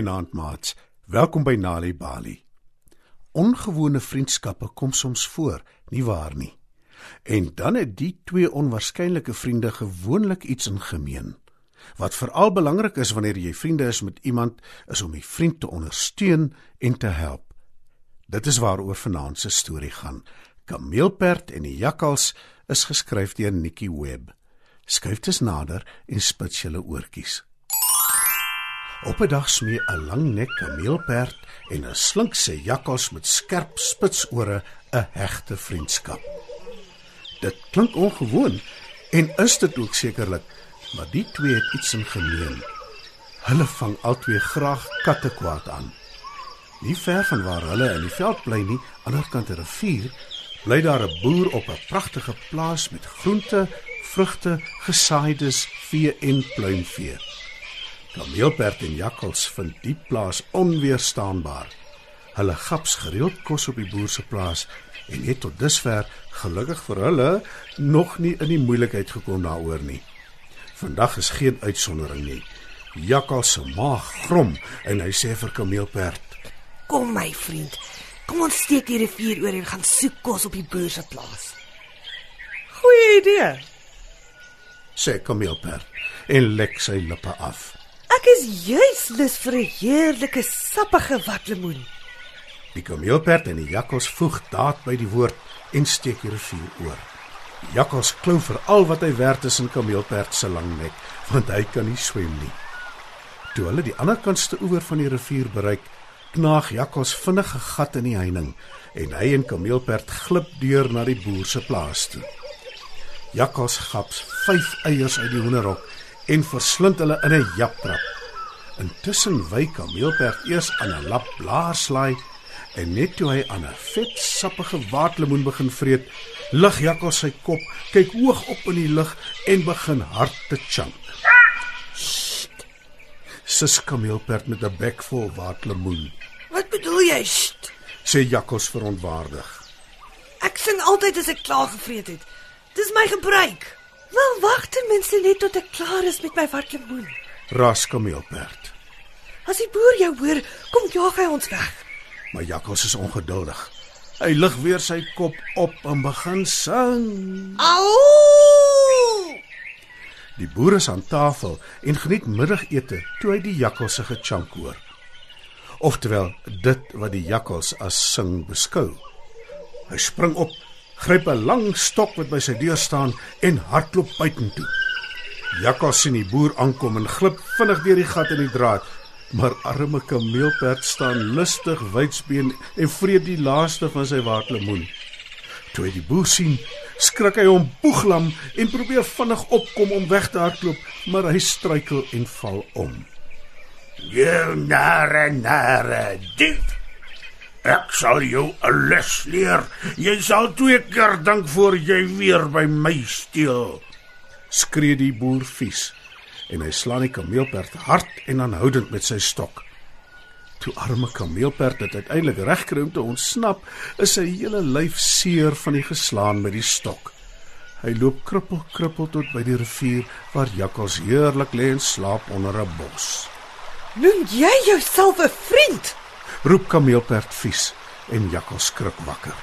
Goeienaand maats. Welkom by Nali Bali. Ongewone vriendskappe kom soms voor, nie waar nie? En dan het die twee onwaarskynlike vriende gewoonlik iets in gemeen. Wat veral belangrik is wanneer jy vriende is met iemand, is om die vriend te ondersteun en te help. Dit is waaroor vanaand se storie gaan. Kameelperd en die jakkals is geskryf deur Nikki Webb. Skryf dit nader en spits julle oortjies. Op 'n dag smee 'n langnek kameelperd en 'n slinkse jakkals met skerp spitsore 'n hegte vriendskap. Dit klink ongewoon en is dit ook sekerlik, maar die twee het iets in gemeen. Hulle vang albei graag katte kwaad aan. Nie ver van waar hulle in die veld bly nie, aan die ander kant die rivier, bly daar 'n boer op 'n pragtige plaas met groente, vrugte, gesaaides, vee en pluimvee. Kameelperd en jakkals vind die plaas onweerstaanbaar. Hulle gaps gereeld kos op die boer se plaas en het tot dusver gelukkig vir hulle nog nie in die moeilikheid gekom daaroor nie. Vandag is geen uitsondering nie. Jakkals se maag grom en hy sê vir Kameelperd: Kom my vriend. Kom ons steek die rivier oor en gaan soek kos op die boer se plaas. Goeie idee. sê Kameelperd en lek sy lippe af. Ek is juis lus vir 'n heerlike sappige watlemoen. Die kameelperd en die jakkals voeg daad by die woord en steek die rivier oor. Die jakkals klou vir al wat hy werd is in kameelperd se lang nek, want hy kan nie swem nie. Toe hulle die ander kantste oewer van die rivier bereik, knaag jakkals vinnig 'n gat in die heining en hy en kameelperd glip deur na die boer se plaas toe. Jakkals gaps 5 eiers uit die hoenderhok en verslind hulle in 'n japtrap. Intussen wy kameelperd eers aan 'n lap blaarslaai en net toe hy aan 'n vet sappige waterlemoen begin vreet, lig jakkals sy kop, kyk hoog op in die lug en begin hard te chunk. Sis kameelperd met 'n bek vol waterlemoen, Wat bedoel jy? Sst. sê jakkals verontwaardig. Ek sing altyd as ek klaar gevreet het. Dis my gebruik. Wel wag ten minste net tot ek klaar is met my watlemoen. Ras kameelperd. As die boer jou hoor, kom jaag hy ons weg. Maar jakkals is ongeduldig. Hy lig weer sy kop op en begin sing. Au! Die boer is aan tafel en geniet middagete toe hy die jakkals se gechunk hoor. Oftewel dit wat die jakkals as sing beskou. Hy spring op, gryp 'n lang stok wat by sy deur staan en hardloop buitentoe. Jakkals sien die boer aankom en glip vinnig deur die gat in die draad, maar arme kameelperd staan lustig wydsbeen en vreet die laaste van sy waterlemoen. Toe hy die boer sien, skrik hy hom boeglam en probeer vinnig opkom om weg te hardloop, maar hy struikel en val om. Jy nare nare dief. Ek sal jou 'n les leer. Jy sal twee keer dink voor jy weer by my steel. Skree die boer vies en hy slaan die kameelperd hard en aanhoudend met sy stok. Toe arme kameelperd dit uiteindelik regkry om te ontsnap, is sy hele lyf seer van die geslaan met die stok. Hy loop krippel krippel tot by die rivier waar jakkals heerlik lê en slaap onder 'n bos. Noem jy jouself 'n vriend? Roep kameelperd vies en jakkals skrik wakker.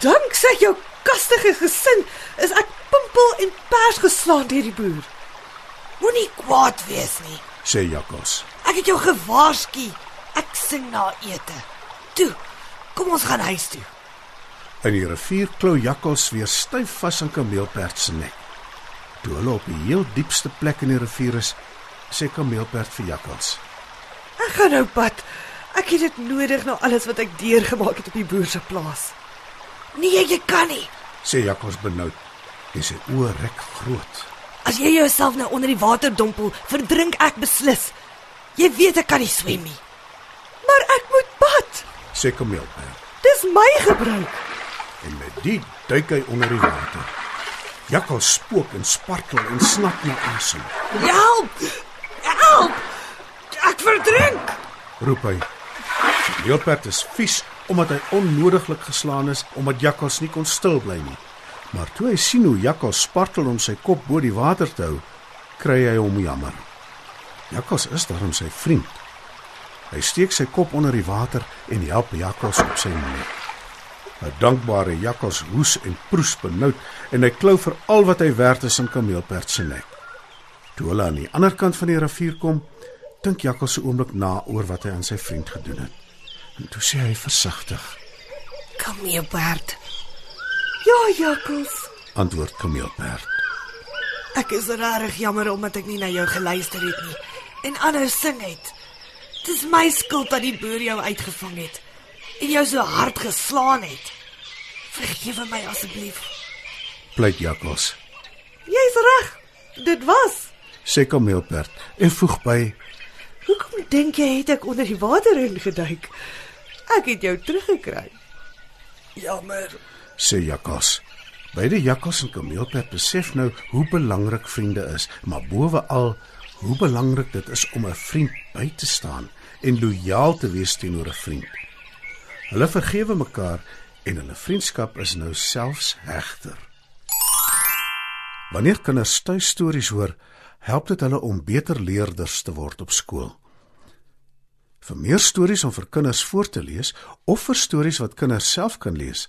Danksy jou kastige gesin is ek pimpel en pers geslaan deur die boer. Moenie kwaad wees nie. sê jakkals. Ek het jou gewaarsku. Ek sing na ete. Toe, kom ons gaan huis toe. In die rivier klou jakkals weer styf vas aan kameelperd se nek. Toe hulle op die heel diepste plek in die rivier is, sê kameelperd vir jakkals: Ek gaan nou pad. Ek het dit nodig na alles wat ek deurgemaak het op die boer se plaas. Nee, jy kan nie. sê jakkals benoud en sy oë rek groot. As jy jouself nou onder die water dompel, verdrink ek beslis. Jy weet ek kan nie swem nie. Maar ek moet pad. sê kameelperd Dis my gebruik. en met dit duik hy onder die water. Jakkals spook en spartel en snap na asem. Help! Help! Ek verdrink. Roep hy. Kameelperd is vies omdat hy onnodiglik geslaan is omdat jakkals nie kon stil bly nie. Maar toe hy sien hoe jakkals spartel om sy kop bo die water te hou, kry hy hom jammer. Jakkals is daarom sy vriend. Hy steek sy kop onder die water en help Jakkals op sy nek. 'n Dankbare Jakkals hoes en proes benoud en hy klou vir al wat hy werd is in Kameelperd se nek. Toe hulle aan die ander kant van die rivier kom, dink Jakkals 'n oomblik na oor wat hy aan sy vriend gedoen het. En toe sê hy versigtig: Bert. Ja, Jakkals. "Antwoord Kameelperd. Ek is regtig jammer omdat ek nie na jou geluister het nie en aanhou sing het. Dis my skuld dat die boer jou uitgevang het en jou so hard geslaan het. Vergewe my asseblief. Pleit Jakkals. Jy's reg. Dit was. Sê Kameelperd en voeg by: Hoekom dink jy het ek onder die water ingeduik? Ek het jou teruggekry. Jammer. Sê Jakkals. Beide Jakkals en Kameelperd besef nou hoe belangrik vriende is, maar bovenal hoe belangrik dit is om 'n vriend by te staan en lojaal te wees teenoor 'n vriend. Hulle vergewe mekaar en hulle vriendskap is nou selfs hegter. Wanneer kinders tuistories hoor, help dit hulle om beter leerders te word op skool. Vir meer stories om vir kinders voor te lees of vir stories wat kinders self kan lees,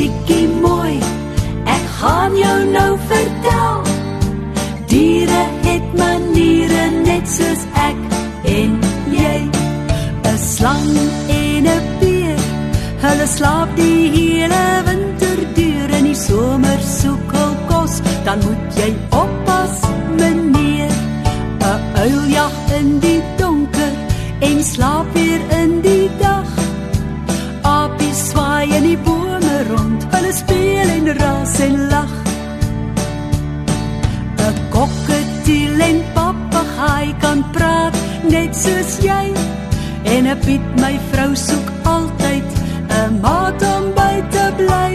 Bietjie mooi, ek gaan jou nou vertel. Diere het maniere net soos ek en jy. 'n Slang en 'n beer, hulle slaap die hele winter deur in die somer soek hul kos, dan moet jy oppas, meneer. 'n Uil jag in die kan praat net soos jy. En 'n Piet my vrou soek altyd 'n maat om by te bly.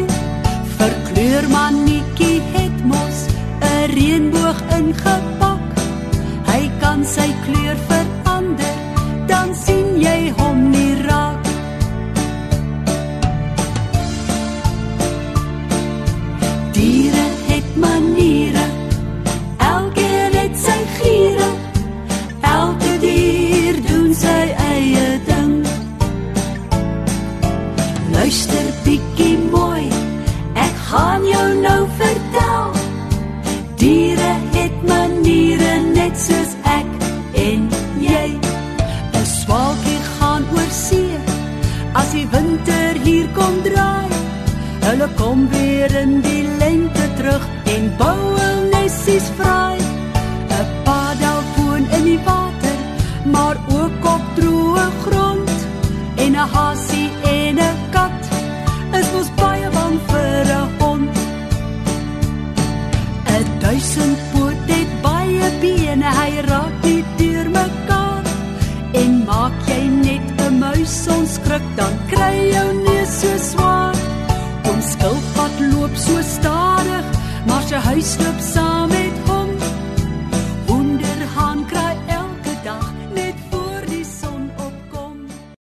Verkleur mannetjie het mos 'n reënboog ingepak. Hy kan sy kleur verander, draai. Hulle kom weer in die lente terug en bou hul nessies vry. 'n Paddelfoon in die water, maar ook op droë grond. En 'n hasie en 'n kat is mos baie bang vir 'n hond. 'n Duisendpoot het baie bene, hy raak nie deur mekaar. En maak jy net 'n muis onskrik, dan kry